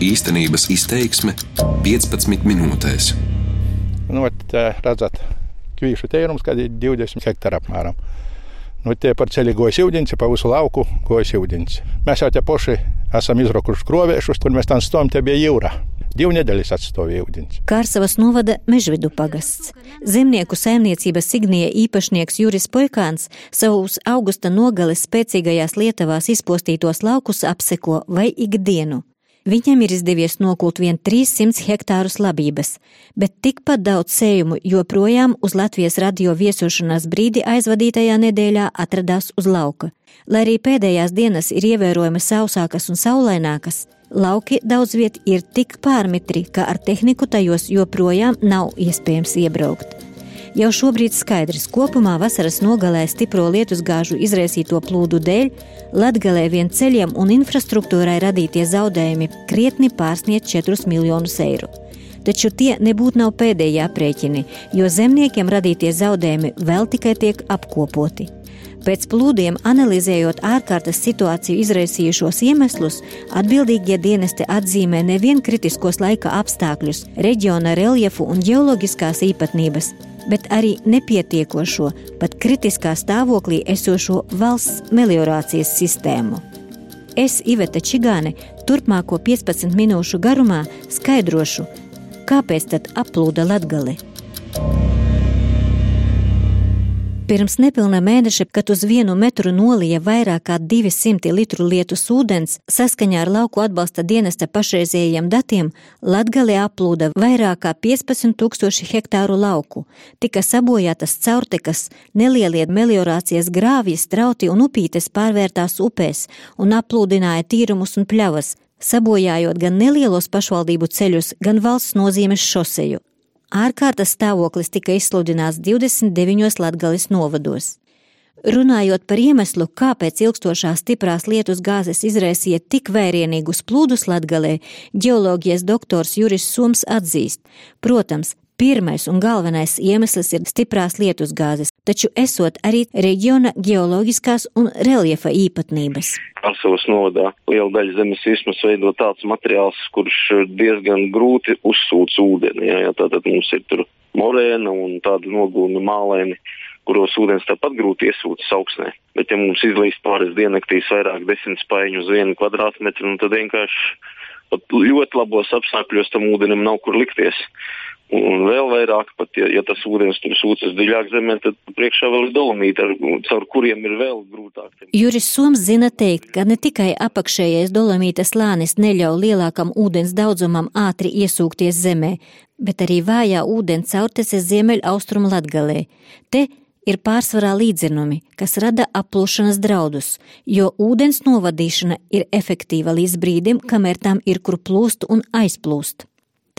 Īstenības izteiksme 15 minūtēs. Nu, vat, redzat, kvīšu tērums, kad ir 20 hektāri apmēram. Nu, tie par ceļu gojas ūdens, pa visu lauku gojas ūdens. Mēs jau te paši esam izraukuši kroviešus, kur mēs tam stāvam, te bija jūra. Divu nedēļas atstāvēja ūdens. Kārsavas novada Mežvidu pagasts. Zemnieku saimniecības Signija īpašnieks Juris Poikāns savus augusta nogales spēcīgajās lietavās izpostītos laukus apseko vai ikdienu. Viņam ir izdevies nokult vien 300 hektārus labības, bet tikpat daudz sējumu joprojām uz Latvijas radio viesošanās brīdi aizvadītajā nedēļā atradās uz lauka. Lai arī pēdējās dienas ir ievērojami sausākas un saulainākas, lauki daudz viet ir tik pārmitri, ka ar tehniku tajos joprojām nav iespējams iebraukt. Jau šobrīd skaidrs, kopumā vasaras nogalē stipro lietusgāžu izraisīto plūdu dēļ Latgalē vien ceļiem un infrastruktūrai radītie zaudējumi krietni pārsniedz 4 miljonus eiro. Taču tie nebūtu nav pēdējie aprēķini, jo zemniekiem radītie zaudējumi vēl tikai tiek apkopoti. Pēc plūdiem, analizējot ārkārtas situāciju izraisījušos iemeslus, atbildīgie dienesti atzīmē nevien kritiskos laika apstākļus, reģiona reljefu un geoloģiskās īpatnības, bet arī nepietiekošo, pat kritiskā stāvoklī esošo valsts meliorācijas sistēmu. Es, Iveta Čigāne, turpmāko 15 minūšu garumā skaidrošu, kāpēc tad aplūda Latgali. Pirms nepilna mēneša, kad uz vienu metru nolija vairāk kā 200 litru lietus ūdens, saskaņā ar lauku atbalsta dienesta pašreizējiem datiem, Latgalē aplūda vairāk kā 15 tūkstoši hektāru lauku, tika sabojātas caurtekas, nelielie meliorācijas grāvji, strauti un upītes pārvērtās upēs un aplūdināja tīrumus un pļavas, sabojājot gan nelielos pašvaldību ceļus, gan valsts nozīmes šoseju. Ārkārtas stāvoklis tika izsludināts 29 latgales novados. Runājot par iemeslu, kāpēc ilgstošās stiprās lietus gāzes izraisīja tik vērienīgus plūdus Latgalē, ģeoloģijas doktors Juris Soms atzīst, protams, Pirmais un galvenais iemesls ir stiprās lietusgāzes, taču esot arī reģiona geoloģiskās un reljefa īpatnības. Arsavas novadā liela daļa zemes virsmas veido tāds materiāls, kurš diezgan grūti uzsūc ūdeni. Jā, jā, tātad mums ir tur morēna un tāda nogūna mālēni, kuros ūdens tāpat grūti iesūcas augsnē. Bet ja mums izlīst pāris diennaktīs vairāk desmit spaiņu uz vienu kvadrātmetru, nu tad vienkārši ļoti labos apstākļos tam ūdenim nav kur likties. Un vēl vairāk, pat, ja, ja tas ūdens tur sūcas dziļāk zemē, tad priekšā vēl ir dolomīti, caur kuriem ir vēl grūtāk. Juris Soms zina teikt, ka ne tikai apakšējais dolomītas slānis neļauj lielākam ūdens daudzumam ātri iesūkties zemē, bet arī vājā ūdens caurtese ziemeļ austrumu latgalē. Te ir pārsvarā līdzenumi, kas rada aplūšanas draudus, jo ūdens novadīšana ir efektīva līdz brīdim, kamēr tam ir kur plūst un aizplūst.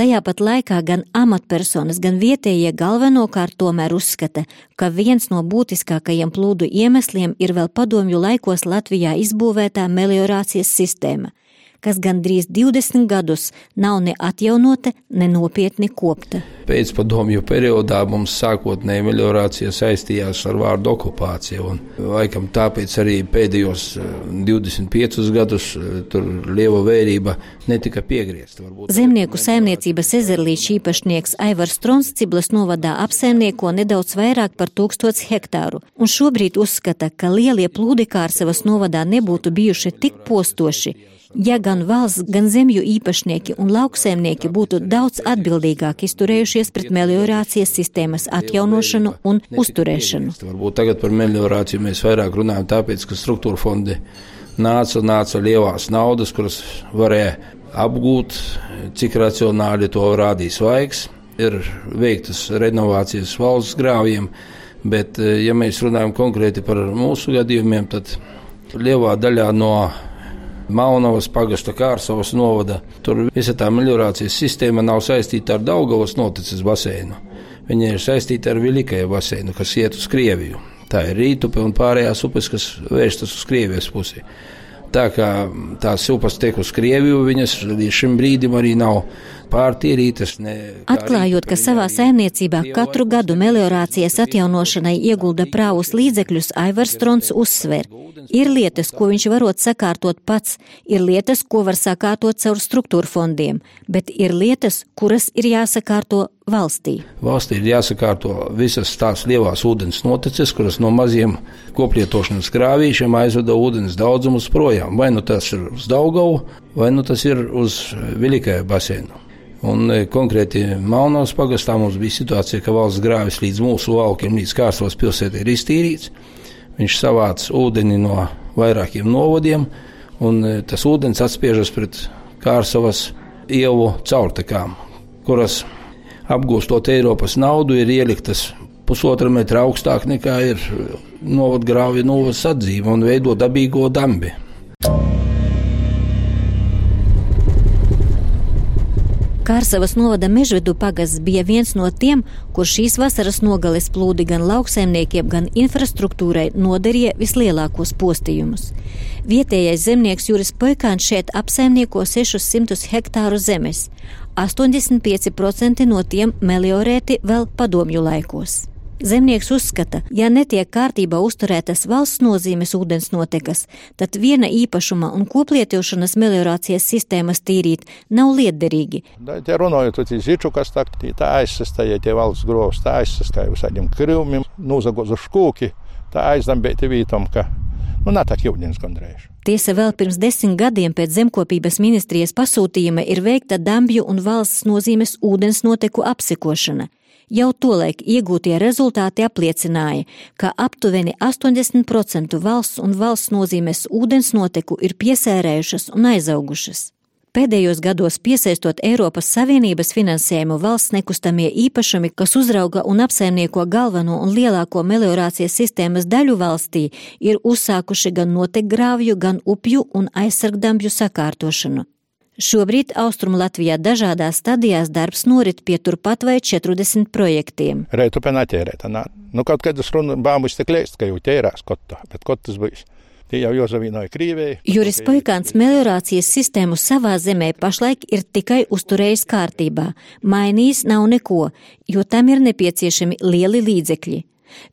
Tajā pat laikā gan amatpersonas, gan vietējie galvenokārt tomēr uzskata, ka viens no būtiskākajiem plūdu iemesliem ir vēl padomju laikos Latvijā izbūvētā meliorācijas sistēma, kas gandrīz 20 gadus nav ne atjaunota, ne nopietni kopta. Pēcpadomju periodā mums sākotnēji meliorācija saistījās ar vārdu okupācija. Un, laikam tāpēc arī pēdējos 25 eh, gadus eh, tur liela vērība netika piegriezta. Zemnieku saimniecības ezerlīča īpašnieks Aivars Strons Ciblas novadā apsaimnieko nedaudz vairāk par tūkstots hektāru, un šobrīd uzskata, ka lielie plūdi Kārsavas novadā nebūtu bijuši tik postoši, ja gan valsts, gan zemju īpašnieki un lauksēmnieki būtu daudz atbildīgāk izturējušies pret meliorācijas sistēmas atjaunošanu un uzturēšanu. Varbūt tagad par meliorāciju mēs vairāk runājam tāpēc, ka struktūra fondi nāca, nāca lielās naudas, kuras varēja apgūt, cik racionāli to rādīs vaigs. Ir veiktas renovācijas valsts grāvjiem, bet, ja mēs runājam konkrēti par mūsu gadījumiem, tad lielā daļā no Maunavas pagasta Kārsavas novada. Tur visa tā meliorācijas sistēma nav saistīta ar Daugavas noticis baseinu. Viņa ir saistīta ar Vilikaja baseinu, kas iet uz Krieviju. Tā ir rītupe un pārējās upes, kas vērstas uz Krievijas pusi. Tā kā tās upas tiek uz Krieviju, viņas līdz šim brīdim arī nav pārtīrītas. Ne, Atklājot, ka savā saimniecībā katru gadu meliorācijas atjaunošanai iegulda prāvus līdzekļus, Aivars Strons uzsver. Ir lietas, ko viņš varot sakārtot pats, ir lietas, ko var sakārtot caur struktūra fondiem, bet ir lietas, kuras ir jāsakārto valstī. Valstī ir jāsakārto visas tās lielās ūdens noteces, kuras no maziem koplietošanas krāvīšiem aizveda ūdens daudzumus projām. Vai nu tas ir uz Daugavu, vai nu tas ir uz Viļikāju basēnu. Un e, konkrēti Melnās pagastā mums bija situācija, ka valsts grāvis līdz mūsu laukiem, līdz Kārsavas pilsētai ir iztīrīts. Viņš savāca ūdeni no vairākiem novadiem, un e, tas ūdens atspiežas pret Kārsavas ielu caurtekām, kuras apgūstot Eiropas naudu ir ieliktas pusotra metra augstāk nekā ir novadgrāvja novas atzīme un veido dabīgo dambi. Kārsavas novada mežvedu pagasts bija viens no tiem, kur šīs vasaras nogales plūdi gan lauksaimniekiem, gan infrastruktūrai nodarīja vislielākos postījumus. Vietējais zemnieks Juris Poikāns šeit apsaimnieko 600 hektāru zemes. 85% no tiem meliorēti vēl padomju laikos. Zemnieks uzskata, ja netiek kārtībā uzturētas valsts nozīmes ūdens notekas, tad viena īpašuma un koplietošanas meliorācijas sistēmas tīrīt nav lietderīgi. Te runājot par zīču, kas tā, tā aizsastāja tie valsts grovs, tā aizsastāja visādiem krivumiem, nūzagozu škūki, tā aizdambēti vītom, ka nu, nav tā ūdens gandrīz. Tiesa vēl pirms desmit gadiem pēc zemkopības ministrijas pasūtījuma ir veikta dambju un valsts nozīmes ūdens noteku apsekošana. Jau tolaik iegūtie rezultāti apliecināja, ka aptuveni 80% valsts un valsts nozīmes ūdens noteku ir piesērējušas un aizaugušas. Pēdējos gados piesaistot Eiropas Savienības finansējumu valsts nekustamie īpašumi, kas uzrauga un apsaimnieko galveno un lielāko meliorācijas sistēmas daļu valstī, ir uzsākuši gan notekgrāvju, gan upju un aizsargdambju sakārtošanu. Šobrīd Austrum Latvijā dažādās stadijās darbs norit pie turpat vai 40 projektiem. Reitu penā ķērēt, nā. Nu, kaut kad es runu bāmus tik lēst, ka jau ķērās kotā, bet kot tas bijis. Tie jau Jozavīnoja Krīvēja. Juris Poikāns meliorācijas sistēmu savā zemē pašlaik ir tikai uzturējis kārtībā. Mainījis nav neko, jo tam ir nepieciešami lieli līdzekļi.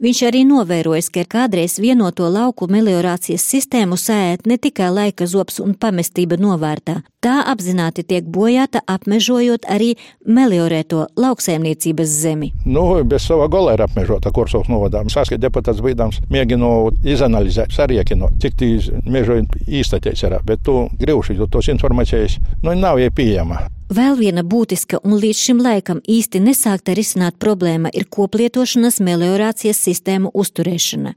Viņš arī novērojis, ka kādreiz vienoto lauku meliorācijas sistēmu sēēt ne tikai laika zops un pamestība novārtā, tā apzināti tiek bojāta apmežojot arī meliorēto lauksēmniecības zemi. Nu, bez sava gola ir apmežota Korsovas novadā. Saskat deputāts bīdams mēģinu izanalizēt, sariekinot, cik tī mežoju īstatēs ir, bet tu grīvši, jo tos informācijas, nu, nav pieejama. Vēl viena būtiska un līdz šim laikam īsti nesākta risināt problēma ir koplietošanas meliorācijas sistēmu uzturēšana.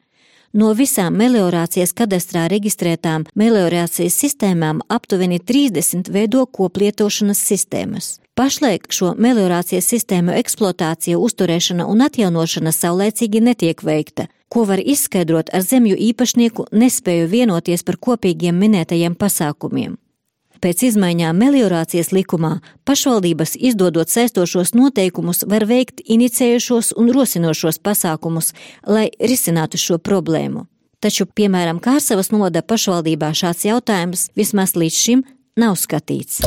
No visām meliorācijas kadastrā reģistrētām meliorācijas sistēmām aptuveni 30 veido koplietošanas sistēmas. Pašlaik šo meliorācijas sistēmu eksploatācija, uzturēšana un atjaunošana saulēcīgi netiek veikta, ko var izskaidrot ar zemju īpašnieku nespēju vienoties par kopīgiem minētajiem pasākumiem. Pēc izmaiņām meliorācijas likumā pašvaldības izdodot saistošos noteikumus var veikt inicējušos un rosinošos pasākumus, lai risinātu šo problēmu. Taču, piemēram, Kārsavas noda pašvaldībā šāds jautājums vismaz līdz šim nav skatīts.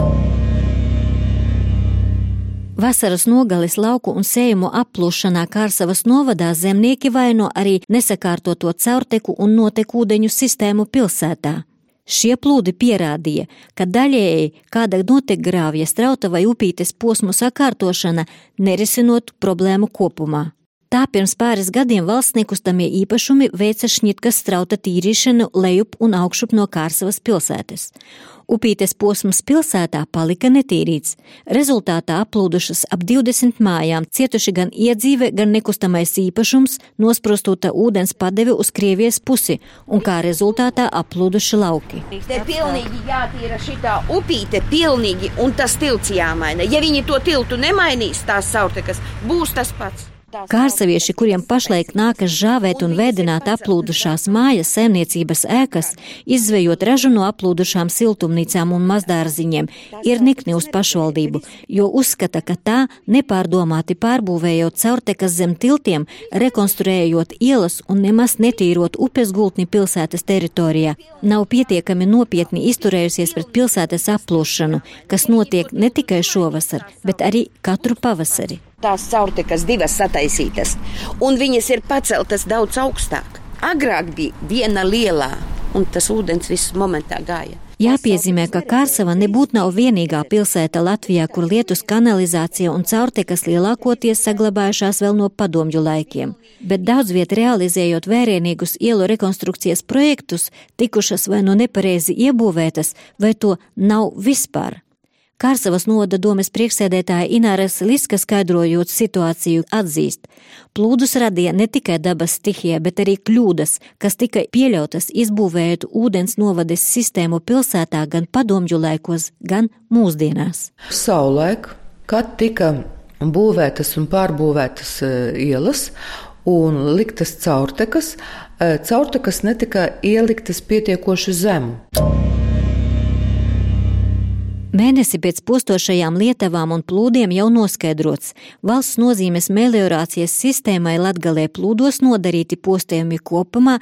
Vasaras nogalis lauku un sējumu aplūšanā Kārsavas novadā zemnieki vaino arī nesakārtoto caurteku un notekūdeņu sistēmu pilsētā. Šie plūdi pierādīja, ka daļēji kāda notekgrāvja strauta vai upītes posmu sakārtošana nerisinot problēmu kopumā. Tā pirms pāris gadiem valsts nekustamie īpašumi veica šņitkas strauta tīrīšanu lejup un augšup no Kārsavas pilsētas. Upītes posms pilsētā palika netīrīts. Rezultātā aplūdušas ap 20 mājām, cietuši gan iedzīve, gan nekustamais īpašums, nosprostota ūdens padeve uz Krievijas pusi, un kā rezultātā aplūduši lauki. Te pilnīgi jātīra šitā upīte, pilnīgi, un tas tilts jāmaina. Ja viņi to tiltu nemainīs, tās saurtekas būs tas pats. Kārsavieši, kuriem pašlaik nākas žāvēt un vēdināt aplūdušās mājas, saimniecības ēkas, izzvejot ražu no aplūdušām siltumnīcām un mazdārziņiem, ir nikni uz pašvaldību, jo uzskata, ka tā nepārdomāti pārbūvējot caurtekas zem tiltiem, rekonstruējot ielas un nemaz netīrot upes gultni pilsētas teritorijā, nav pietiekami nopietni izturējusies pret pilsētas aplūšanu, kas notiek ne tikai šovasar, bet arī katru pavasari tās caurtekas divas sataisītas, un viņas ir paceltas daudz augstāk. Agrāk bija viena lielā, un tas ūdens viss momentā gāja. Jāpiezīmē, ka Kārsava nebūtu nav vienīgā pilsēta Latvijā, kur lietus kanalizācija un caurtekas lielākoties saglabājušās vēl no padomju laikiem. Bet daudz viet realizējot vērienīgus ielu rekonstrukcijas projektus, tikušas vai nu no nepareizi iebūvētas, vai to nav vispār. Kārsavas novada domes priekšsēdētāja Ināras Liska skaidrojot situāciju atzīst. Plūdus radīja ne tikai dabas stihija, bet arī kļūdas, kas tika pieļautas izbūvējot ūdens novades sistēmu pilsētā gan padomju laikos, gan mūsdienās. Savulaik, kad tika būvētas un pārbūvētas e, ielas un liktas caurtekas, e, caurtekas netika ieliktas pietiekoši zemu. Mēnesi pēc postošajām lietavām un plūdiem jau noskaidrots, valsts nozīmes meliorācijas sistēmai Latgalē plūdos nodarīti postējumi kopumā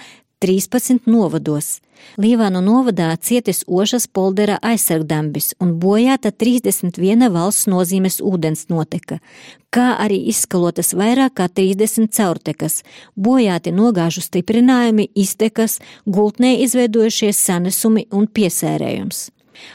13 novados. Līvānu novadā cietis Ošas poldera aizsargdambis un bojāta 31 valsts nozīmes ūdens noteka, kā arī izskalotas vairāk kā 30 caurtekas, bojāti nogāžu stiprinājumi, iztekas, gultnē izveidojušies sanesumi un piesērējums.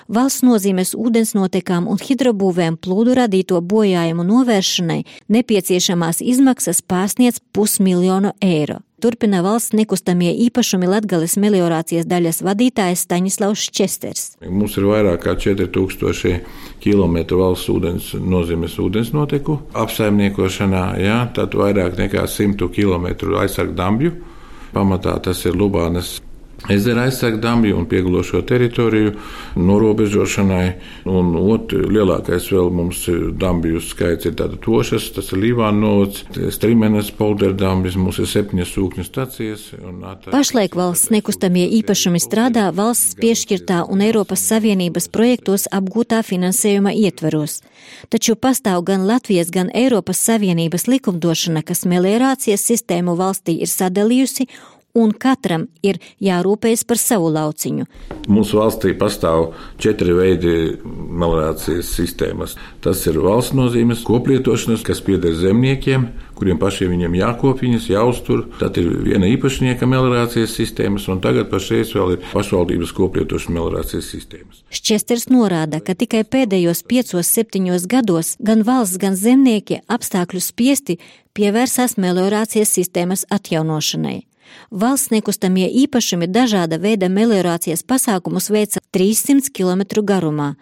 Valsts nozīmes ūdensnotekām un hidrobūvēm plūdu radīto bojājumu novēršanai nepieciešamās izmaksas pārsniedz pusmiljonu eiro. Turpina valsts nekustamie īpašumi Latgales meliorācijas daļas vadītājs Staņislavs Česters. Mums ir vairāk kā 4000 km valsts ūdens nozīmes ūdensnoteku apsaimniekošanā, jā, tad vairāk nekā 100 km aizsargdambju. Pamatā tas ir Lubānas ezera aizsargdambju un piegulošo teritoriju norobežošanai. Un otrs lielākais vēl mums dambju skaits ir tāda tošas, tas ir Līvāna novads, Strimenes polderdambis, mums ir septiņas sūkņu stacijas. Pašlaik valsts nekustamie īpašumi strādā valsts piešķirtā un Eiropas Savienības projektos apgūtā finansējuma ietveros. Taču pastāv gan Latvijas, gan Eiropas Savienības likumdošana, kas meliorācijas sistēmu valstī ir sadalījusi un katram ir jārūpējas par savu lauciņu. Mūsu valstī pastāv četri veidi meliorācijas sistēmas. Tas ir valsts nozīmes koplietošanas, kas pieder zemniekiem, kuriem pašiem viņiem jākop viņas, jāuztur. Tad ir viena īpašnieka meliorācijas sistēmas, un tagad pašreiz vēl ir pašvaldības koplietošanas meliorācijas sistēmas. Šķesters norāda, ka tikai pēdējos piecos, septiņos gados gan valsts, gan zemnieki apstākļu spiesti pievērsās meliorācijas sistēmas atjaunošanai. Valsts nekustamie īpašumi dažāda veida meliorācijas pasākumus veica 300 km garumā,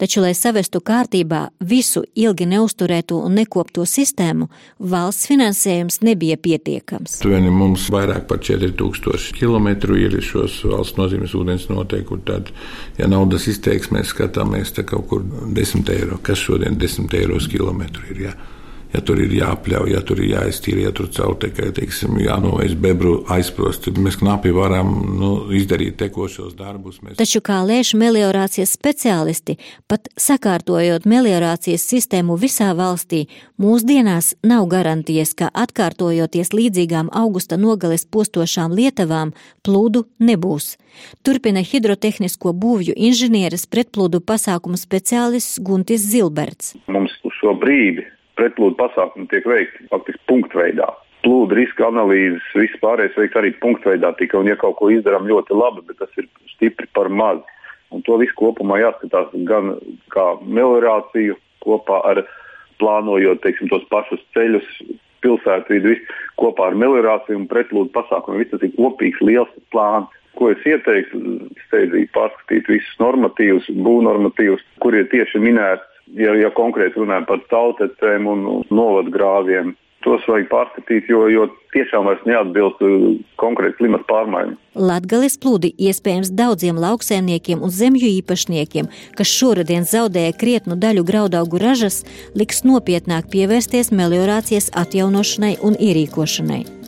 taču, lai savestu kārtībā visu ilgi neusturēto un nekopto sistēmu, valsts finansējums nebija pietiekams. Tuveni mums vairāk par 4000 km ir šos valsts nozīmes ūdens noteikumi. Tad, ja naudas izteiksmē skatāmies, tad kaut kur 10 eiro, kas šodien 10 eiro kilometru ir. Jā ja tur ir jāpļauj, ja tur ir jāiztīra, ja tur caurtekai, teiksim, jānoveic bebru aizprost, tad mēs knapi varam nu, izdarīt tekošos darbus. Mēs... Taču, kā lēš meliorācijas speciālisti, pat sakārtojot meliorācijas sistēmu visā valstī, mūsdienās nav garantijas, ka atkārtojoties līdzīgām augusta nogales postošām lietavām, plūdu nebūs. Turpina hidrotehnisko būvju inženieris pretplūdu pasākumu speciālists Guntis Zilberts. Mums uz šo brīdi pretplūdu pasākumi tiek veikti faktiski punktveidā. Plūdu riska analīzes, viss pārējais veiks arī punktveidā tikai, un ja kaut ko izdarām ļoti labi, bet tas ir stipri par maz. Un to visu kopumā jāskatās gan kā meliorāciju kopā ar plānojot teiksim, tos pašus ceļus, pilsētvidu, kopā ar meliorāciju un pretplūdu pasākumiem. Viss tas ir kopīgs liels plāns. Ko es ieteiktu, steidzīgi pārskatīt visus normatīvus, būvnormatīvus, kur ir tieši minēti ja, ja konkrēti runājam par tautecēm un novadgrāviem, tos vajag pārskatīt, jo, jo tiešām vairs neatbilst konkrēti klimata pārmaiņu. Latgales plūdi iespējams daudziem lauksēmniekiem un zemju īpašniekiem, kas šoruden zaudēja krietnu daļu graudaugu ražas, liks nopietnāk pievērsties meliorācijas atjaunošanai un ierīkošanai.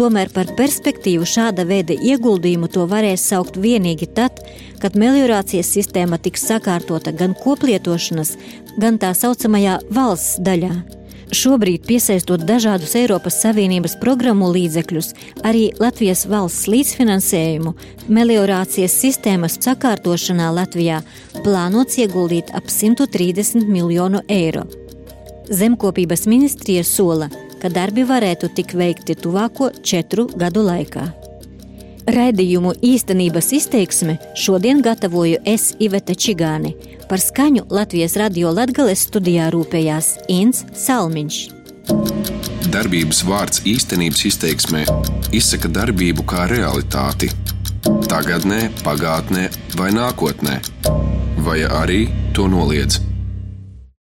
Tomēr par perspektīvu šāda veida ieguldījumu to varēs saukt vienīgi tad, kad meliorācijas sistēma tiks sakārtota gan koplietošanas, gan tā saucamajā valsts daļā. Šobrīd, piesaistot dažādus Eiropas Savienības programmu līdzekļus, arī Latvijas valsts līdzfinansējumu, meliorācijas sistēmas sakārtošanā Latvijā plānots ieguldīt ap 130 miljonu eiro. Zemkopības ministrija sola, ka darbi varētu tikt veikti tuvāko četru gadu laikā. Raidījumu īstenības izteiksme šodien gatavoju es Iveta Čigāni. Par skaņu Latvijas radio Latgales studijā rūpējās Inns Salmiņš. Darbības vārds īstenības izteiksmē izsaka darbību kā realitāti. Tagatnē, pagātnē vai nākotnē, vai arī to noliedz.